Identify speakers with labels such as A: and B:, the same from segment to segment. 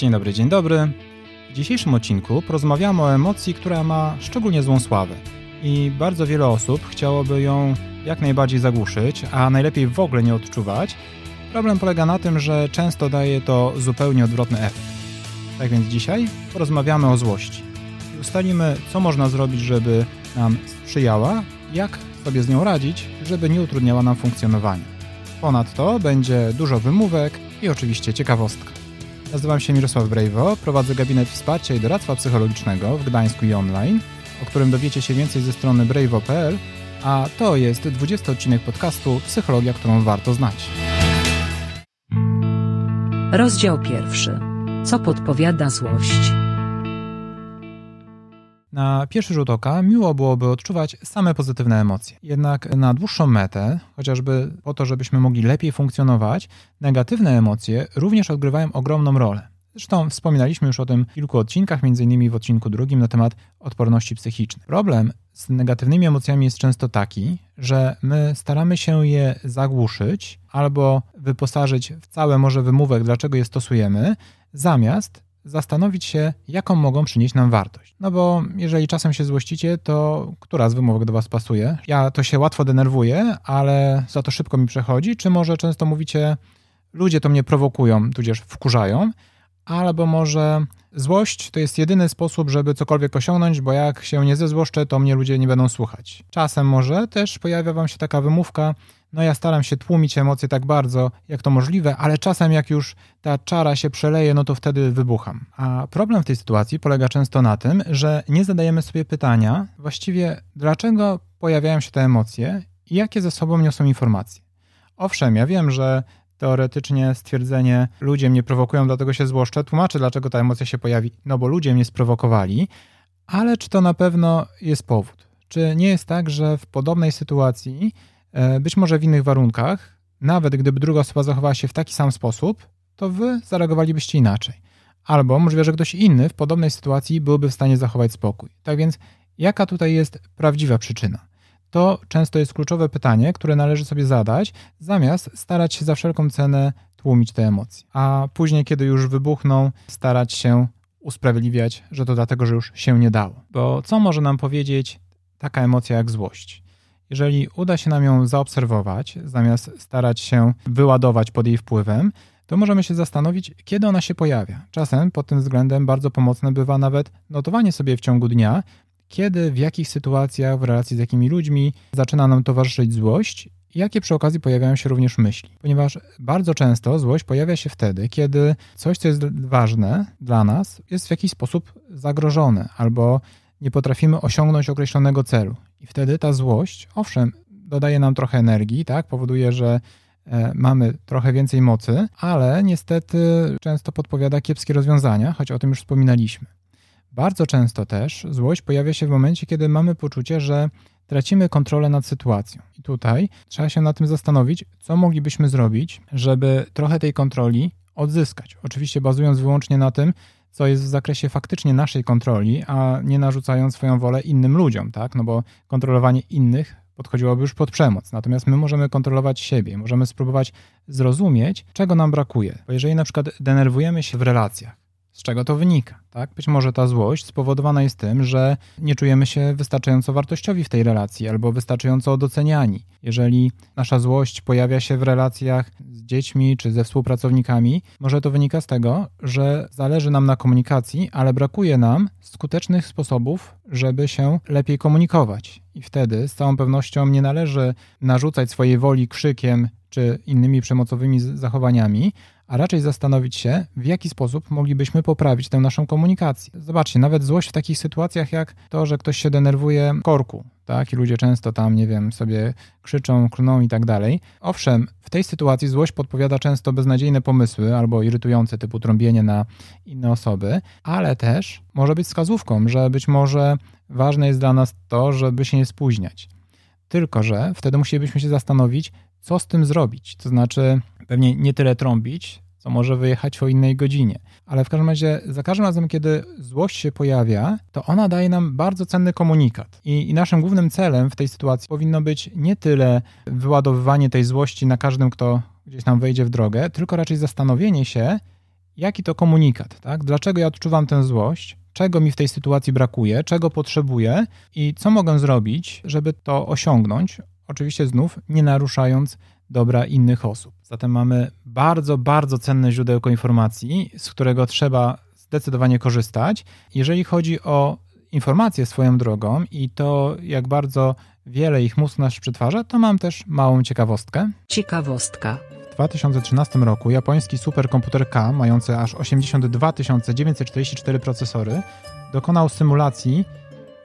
A: Dzień dobry, dzień dobry. W dzisiejszym odcinku porozmawiamy o emocji, która ma szczególnie złą sławę. I bardzo wiele osób chciałoby ją jak najbardziej zagłuszyć, a najlepiej w ogóle nie odczuwać. Problem polega na tym, że często daje to zupełnie odwrotny efekt. Tak więc dzisiaj porozmawiamy o złości. I ustalimy, co można zrobić, żeby nam sprzyjała, jak sobie z nią radzić, żeby nie utrudniała nam funkcjonowania. Ponadto będzie dużo wymówek i oczywiście ciekawostka. Nazywam się Mirosław Brejwo, prowadzę gabinet wsparcia i doradztwa psychologicznego w Gdańsku i online, o którym dowiecie się więcej ze strony brejwo.pl, a to jest 20 odcinek podcastu Psychologia, którą warto znać.
B: Rozdział pierwszy. Co podpowiada złość?
A: Na pierwszy rzut oka miło byłoby odczuwać same pozytywne emocje. Jednak na dłuższą metę, chociażby po to, żebyśmy mogli lepiej funkcjonować, negatywne emocje również odgrywają ogromną rolę. Zresztą wspominaliśmy już o tym w kilku odcinkach, m.in. w odcinku drugim na temat odporności psychicznej. Problem z negatywnymi emocjami jest często taki, że my staramy się je zagłuszyć albo wyposażyć w całe może wymówek, dlaczego je stosujemy, zamiast zastanowić się, jaką mogą przynieść nam wartość. No bo jeżeli czasem się złościcie, to która z wymówek do Was pasuje? Ja to się łatwo denerwuję, ale za to szybko mi przechodzi, czy może często mówicie, ludzie to mnie prowokują, tudzież wkurzają, albo może złość to jest jedyny sposób, żeby cokolwiek osiągnąć, bo jak się nie zezłoszczę, to mnie ludzie nie będą słuchać. Czasem może też pojawia Wam się taka wymówka, no ja staram się tłumić emocje tak bardzo, jak to możliwe, ale czasem jak już ta czara się przeleje, no to wtedy wybucham. A problem w tej sytuacji polega często na tym, że nie zadajemy sobie pytania, właściwie dlaczego pojawiają się te emocje i jakie ze sobą niosą informacje. Owszem, ja wiem, że teoretycznie stwierdzenie ludzie mnie prowokują, dlatego się złoszczę, tłumaczy, dlaczego ta emocja się pojawi. No bo ludzie mnie sprowokowali, ale czy to na pewno jest powód? Czy nie jest tak, że w podobnej sytuacji być może w innych warunkach, nawet gdyby druga osoba zachowała się w taki sam sposób, to wy zareagowalibyście inaczej. Albo możliwe, że ktoś inny w podobnej sytuacji byłby w stanie zachować spokój. Tak więc, jaka tutaj jest prawdziwa przyczyna? To często jest kluczowe pytanie, które należy sobie zadać, zamiast starać się za wszelką cenę tłumić te emocje. A później, kiedy już wybuchną, starać się usprawiedliwiać, że to dlatego, że już się nie dało. Bo co może nam powiedzieć taka emocja jak złość? Jeżeli uda się nam ją zaobserwować, zamiast starać się wyładować pod jej wpływem, to możemy się zastanowić, kiedy ona się pojawia. Czasem pod tym względem bardzo pomocne bywa nawet notowanie sobie w ciągu dnia, kiedy, w jakich sytuacjach, w relacji z jakimi ludźmi zaczyna nam towarzyszyć złość i jakie przy okazji pojawiają się również myśli. Ponieważ bardzo często złość pojawia się wtedy, kiedy coś, co jest ważne dla nas, jest w jakiś sposób zagrożone albo nie potrafimy osiągnąć określonego celu. I wtedy ta złość, owszem, dodaje nam trochę energii, tak, powoduje, że e, mamy trochę więcej mocy, ale niestety często podpowiada kiepskie rozwiązania, choć o tym już wspominaliśmy. Bardzo często też złość pojawia się w momencie, kiedy mamy poczucie, że tracimy kontrolę nad sytuacją. I tutaj trzeba się nad tym zastanowić, co moglibyśmy zrobić, żeby trochę tej kontroli odzyskać. Oczywiście bazując wyłącznie na tym, co jest w zakresie faktycznie naszej kontroli, a nie narzucając swoją wolę innym ludziom, tak? No bo kontrolowanie innych podchodziłoby już pod przemoc. Natomiast my możemy kontrolować siebie, możemy spróbować zrozumieć, czego nam brakuje. Bo jeżeli na przykład denerwujemy się w relacjach, z czego to wynika? Tak? Być może ta złość spowodowana jest tym, że nie czujemy się wystarczająco wartościowi w tej relacji albo wystarczająco doceniani. Jeżeli nasza złość pojawia się w relacjach z dziećmi czy ze współpracownikami, może to wynika z tego, że zależy nam na komunikacji, ale brakuje nam skutecznych sposobów, żeby się lepiej komunikować. I wtedy z całą pewnością nie należy narzucać swojej woli krzykiem czy innymi przemocowymi zachowaniami, a raczej zastanowić się, w jaki sposób moglibyśmy poprawić tę naszą komunikację. Zobaczcie, nawet złość w takich sytuacjach jak to, że ktoś się denerwuje korku, tak, i ludzie często tam, nie wiem, sobie krzyczą, klną i tak dalej. Owszem, w tej sytuacji złość podpowiada często beznadziejne pomysły albo irytujące, typu trąbienie na inne osoby, ale też może być wskazówką, że być może ważne jest dla nas to, żeby się nie spóźniać. Tylko, że wtedy musielibyśmy się zastanowić, co z tym zrobić. To znaczy, pewnie nie tyle trąbić, co może wyjechać o innej godzinie. Ale w każdym razie, za każdym razem, kiedy złość się pojawia, to ona daje nam bardzo cenny komunikat. I, I, naszym głównym celem w tej sytuacji powinno być nie tyle wyładowywanie tej złości na każdym, kto gdzieś tam wejdzie w drogę, tylko raczej zastanowienie się, jaki to komunikat, tak? Dlaczego ja odczuwam tę złość? Czego mi w tej sytuacji brakuje, czego potrzebuję i co mogę zrobić, żeby to osiągnąć, oczywiście znów nie naruszając dobra innych osób. Zatem mamy bardzo, bardzo cenne źródełko informacji, z którego trzeba zdecydowanie korzystać. Jeżeli chodzi o informacje swoją drogą i to, jak bardzo wiele ich mózg nasz przetwarza, to mam też małą ciekawostkę.
B: Ciekawostka.
A: W 2013 roku japoński superkomputer K, mający aż 82 944 procesory, dokonał symulacji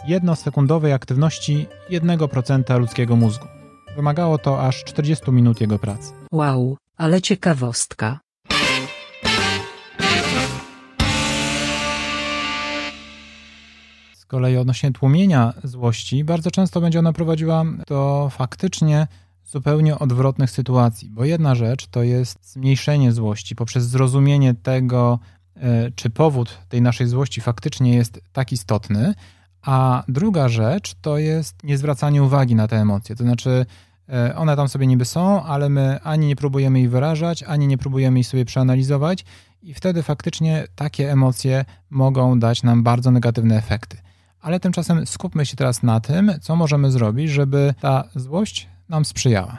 A: jednosekundowej aktywności 1% ludzkiego mózgu. Wymagało to aż 40 minut jego pracy.
B: Wow, ale ciekawostka.
A: Z kolei odnośnie tłumienia złości, bardzo często będzie ona prowadziła do faktycznie zupełnie odwrotnych sytuacji, bo jedna rzecz to jest zmniejszenie złości poprzez zrozumienie tego, e, czy powód tej naszej złości faktycznie jest tak istotny, a druga rzecz to jest niezwracanie uwagi na te emocje. To znaczy, one tam sobie niby są, ale my ani nie próbujemy ich wyrażać, ani nie próbujemy ich sobie przeanalizować, i wtedy faktycznie takie emocje mogą dać nam bardzo negatywne efekty. Ale tymczasem skupmy się teraz na tym, co możemy zrobić, żeby ta złość nam sprzyjała.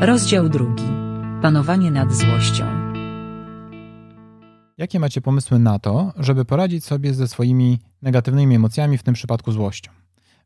B: Rozdział drugi. Panowanie nad złością.
A: Jakie macie pomysły na to, żeby poradzić sobie ze swoimi negatywnymi emocjami, w tym przypadku złością?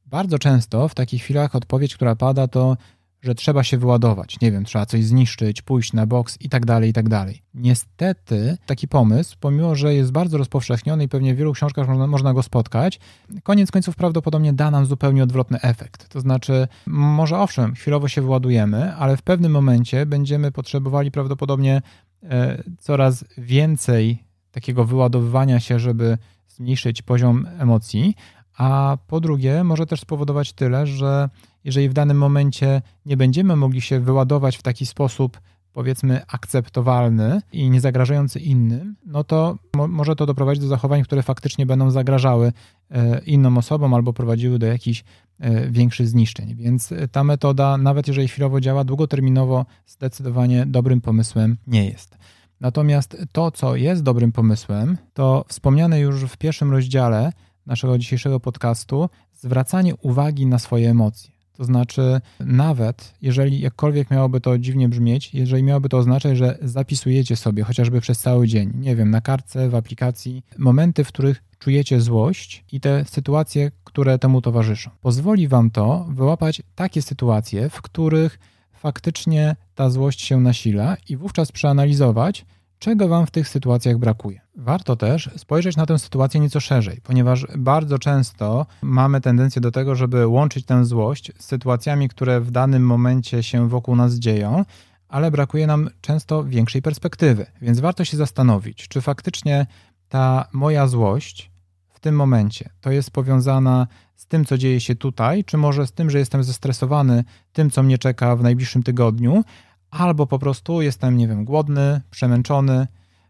A: Bardzo często w takich chwilach odpowiedź, która pada, to że trzeba się wyładować, nie wiem, trzeba coś zniszczyć, pójść na boks i tak dalej, i tak dalej. Niestety taki pomysł, pomimo że jest bardzo rozpowszechniony i pewnie w wielu książkach można, można go spotkać, koniec końców prawdopodobnie da nam zupełnie odwrotny efekt. To znaczy, może owszem, chwilowo się wyładujemy, ale w pewnym momencie będziemy potrzebowali prawdopodobnie e, coraz więcej takiego wyładowywania się, żeby zmniejszyć poziom emocji, a po drugie może też spowodować tyle, że jeżeli w danym momencie nie będziemy mogli się wyładować w taki sposób, powiedzmy, akceptowalny i nie zagrażający innym, no to mo może to doprowadzić do zachowań, które faktycznie będą zagrażały e, innym osobom albo prowadziły do jakichś e, większych zniszczeń. Więc ta metoda, nawet jeżeli chwilowo działa, długoterminowo zdecydowanie dobrym pomysłem nie jest. Natomiast to, co jest dobrym pomysłem, to wspomniane już w pierwszym rozdziale naszego dzisiejszego podcastu, zwracanie uwagi na swoje emocje. To znaczy, nawet jeżeli jakkolwiek miałoby to dziwnie brzmieć, jeżeli miałoby to oznaczać, że zapisujecie sobie chociażby przez cały dzień, nie wiem, na kartce, w aplikacji, momenty, w których czujecie złość i te sytuacje, które temu towarzyszą. Pozwoli wam to wyłapać takie sytuacje, w których faktycznie ta złość się nasila i wówczas przeanalizować, czego Wam w tych sytuacjach brakuje. Warto też spojrzeć na tę sytuację nieco szerzej, ponieważ bardzo często mamy tendencję do tego, żeby łączyć tę złość z sytuacjami, które w danym momencie się wokół nas dzieją, ale brakuje nam często większej perspektywy. Więc warto się zastanowić, czy faktycznie ta moja złość w tym momencie to jest powiązana z tym, co dzieje się tutaj, czy może z tym, że jestem zestresowany tym, co mnie czeka w najbliższym tygodniu, albo po prostu jestem, nie wiem, głodny, przemęczony.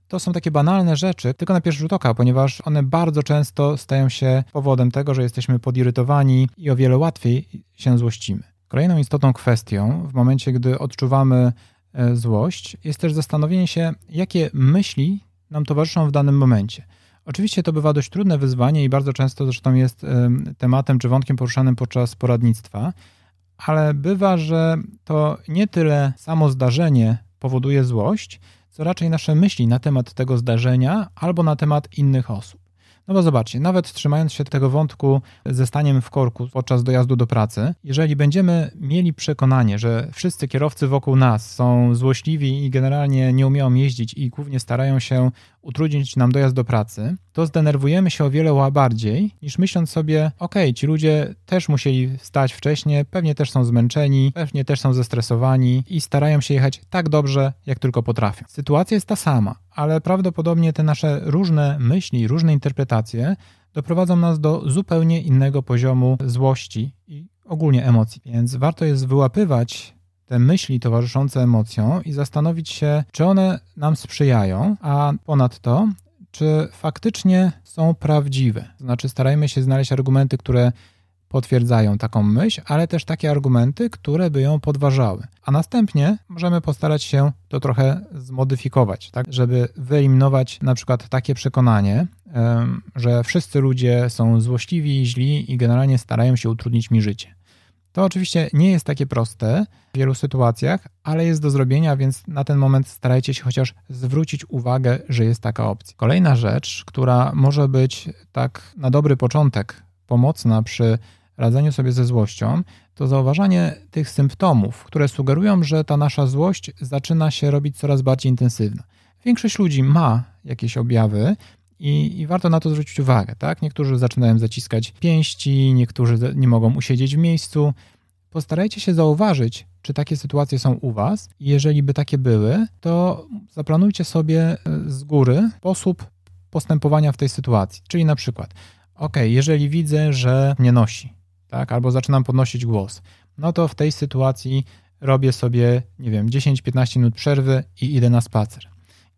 A: To są takie banalne rzeczy, tylko na pierwszy rzut oka, ponieważ one bardzo często stają się powodem tego, że jesteśmy podirytowani i o wiele łatwiej się złościmy. Kolejną istotną kwestią w momencie, gdy odczuwamy e, złość, jest też zastanowienie się, jakie myśli nam towarzyszą w danym momencie. Oczywiście to bywa dość trudne wyzwanie i bardzo często zresztą jest tematem czy wątkiem poruszanym podczas poradnictwa, ale bywa, że to nie tyle samo zdarzenie powoduje złość, co raczej nasze myśli na temat tego zdarzenia albo na temat innych osób. No bo zobaczcie, nawet trzymając się tego wątku ze staniem w korku podczas dojazdu do pracy, jeżeli będziemy mieli przekonanie, że wszyscy kierowcy wokół nas są złośliwi i generalnie nie umieją jeździć i głównie starają się utrudnić nam dojazd do pracy, to zdenerwujemy się o wiele bardziej niż myśląc sobie, ok, ci ludzie też musieli wstać wcześniej, pewnie też są zmęczeni, pewnie też są zestresowani i starają się jechać tak dobrze, jak tylko potrafią. Sytuacja jest ta sama, ale prawdopodobnie te nasze różne myśli, różne interpretacje doprowadzą nas do zupełnie innego poziomu złości i ogólnie emocji. Więc warto jest wyłapywać te myśli towarzyszące emocjom i zastanowić się, czy one nam sprzyjają, a ponadto, czy faktycznie są prawdziwe. Znaczy, starajmy się znaleźć argumenty, które potwierdzają taką myśl, ale też takie argumenty, które by ją podważały. A następnie możemy postarać się to trochę zmodyfikować, tak, żeby wyeliminować na przykład takie przekonanie, że wszyscy ludzie są złośliwi, źli i generalnie starają się utrudnić mi życie. To oczywiście nie jest takie proste w wielu sytuacjach, ale jest do zrobienia, więc na ten moment starajcie się chociaż zwrócić uwagę, że jest taka opcja. Kolejna rzecz, która może być tak na dobry początek pomocna przy radzeniu sobie ze złością, to zauważanie tych symptomów, które sugerują, że ta nasza złość zaczyna się robić coraz bardziej intensywna. Większość ludzi ma jakieś objawy, i, I, warto na to zwrócić uwagę, tak? Niektórzy zaczynają zaciskać pięści, niektórzy nie mogą usiedzieć w miejscu. Postarajcie się zauważyć, czy takie sytuacje są u Was. I jeżeli by takie były, to zaplanujcie sobie e, z góry sposób postępowania w tej sytuacji. Czyli na przykład, ok, jeżeli widzę, że mnie nosi, tak, albo zaczynam podnosić głos, no to w tej sytuacji robię sobie, nie wiem, 10-15 minut przerwy i idę na spacer.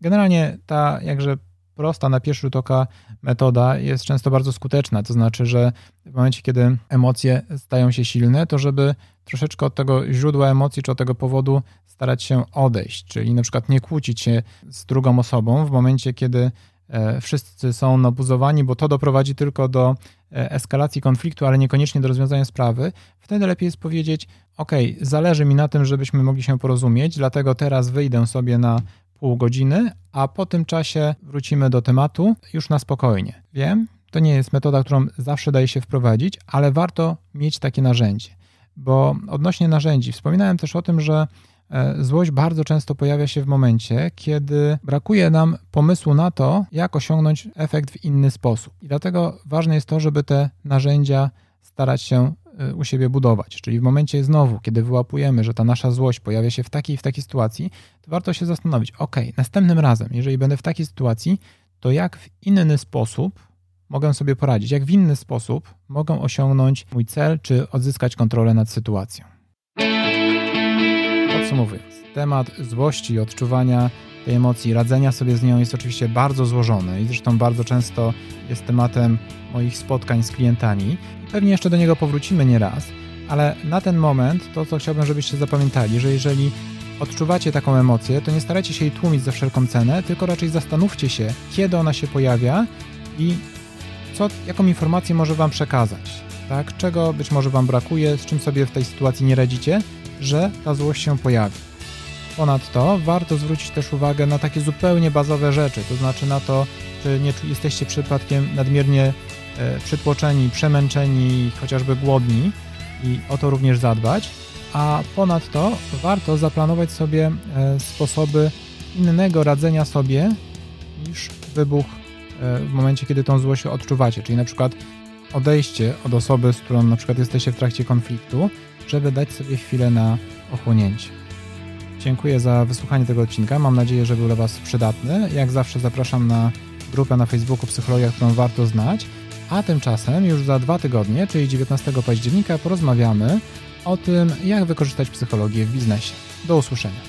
A: Generalnie ta jakże prosta na pierwszy rzut oka metoda jest często bardzo skuteczna. To znaczy, że w momencie, kiedy emocje stają się silne, to żeby troszeczkę od tego źródła emocji czy od tego powodu starać się odejść, czyli na przykład nie kłócić się z drugą osobą w momencie, kiedy e, wszyscy są nabuzowani, bo to doprowadzi tylko do e, eskalacji konfliktu, ale niekoniecznie do rozwiązania sprawy, wtedy lepiej jest powiedzieć: OK, zależy mi na tym, żebyśmy mogli się porozumieć, dlatego teraz wyjdę sobie na pół godziny, a po tym czasie wrócimy do tematu już na spokojnie. Wiem, to nie jest metoda, którą zawsze daje się wprowadzić, ale warto mieć takie narzędzie. Bo odnośnie narzędzi, wspominałem też o tym, że e, złość bardzo często pojawia się w momencie, kiedy brakuje nam pomysłu na to, jak osiągnąć efekt w inny sposób. I dlatego ważne jest to, żeby te narzędzia starać się u siebie budować. Czyli w momencie znowu, kiedy wyłapujemy, że ta nasza złość pojawia się w takiej w takiej sytuacji, to warto się zastanowić, ok, następnym razem, jeżeli będę w takiej sytuacji, to jak w inny sposób mogę sobie poradzić, jak w inny sposób mogę osiągnąć mój cel, czy odzyskać kontrolę nad sytuacją. Podsumowując, temat złości i odczuwania tej emocji, radzenia sobie z nią jest oczywiście bardzo złożony i zresztą bardzo często jest tematem moich spotkań z klientami. Pewnie jeszcze do niego powrócimy nieraz, ale na ten moment to, co chciałbym, żebyście zapamiętali, że jeżeli odczuwacie taką emocję, to nie starajcie się jej tłumić za wszelką cenę, tylko raczej zastanówcie się, kiedy ona się pojawia i co, jaką informację może Wam przekazać, tak? czego być może Wam brakuje, z czym sobie w tej sytuacji nie radzicie, że ta złość się pojawi. Ponadto warto zwrócić też uwagę na takie zupełnie bazowe rzeczy, to znaczy na to, czy nie jesteście przypadkiem nadmiernie e, przytłoczeni, przemęczeni, chociażby głodni i o to również zadbać. A ponadto warto zaplanować sobie e, sposoby innego radzenia sobie niż wybuch e, w momencie, kiedy tą złość odczuwacie, czyli na przykład odejście od osoby, z którą na przykład jesteście w trakcie konfliktu, żeby dać sobie chwilę na ochłonięcie. Dziękuję za wysłuchanie tego odcinka. Mam nadzieję, że był dla Was przydatny. Jak zawsze zapraszam na grupę na Facebooku Psychologia, którą warto znać. A tymczasem już za dwa tygodnie, czyli 19 października, porozmawiamy o tym, jak wykorzystać psychologię w biznesie. Do usłyszenia.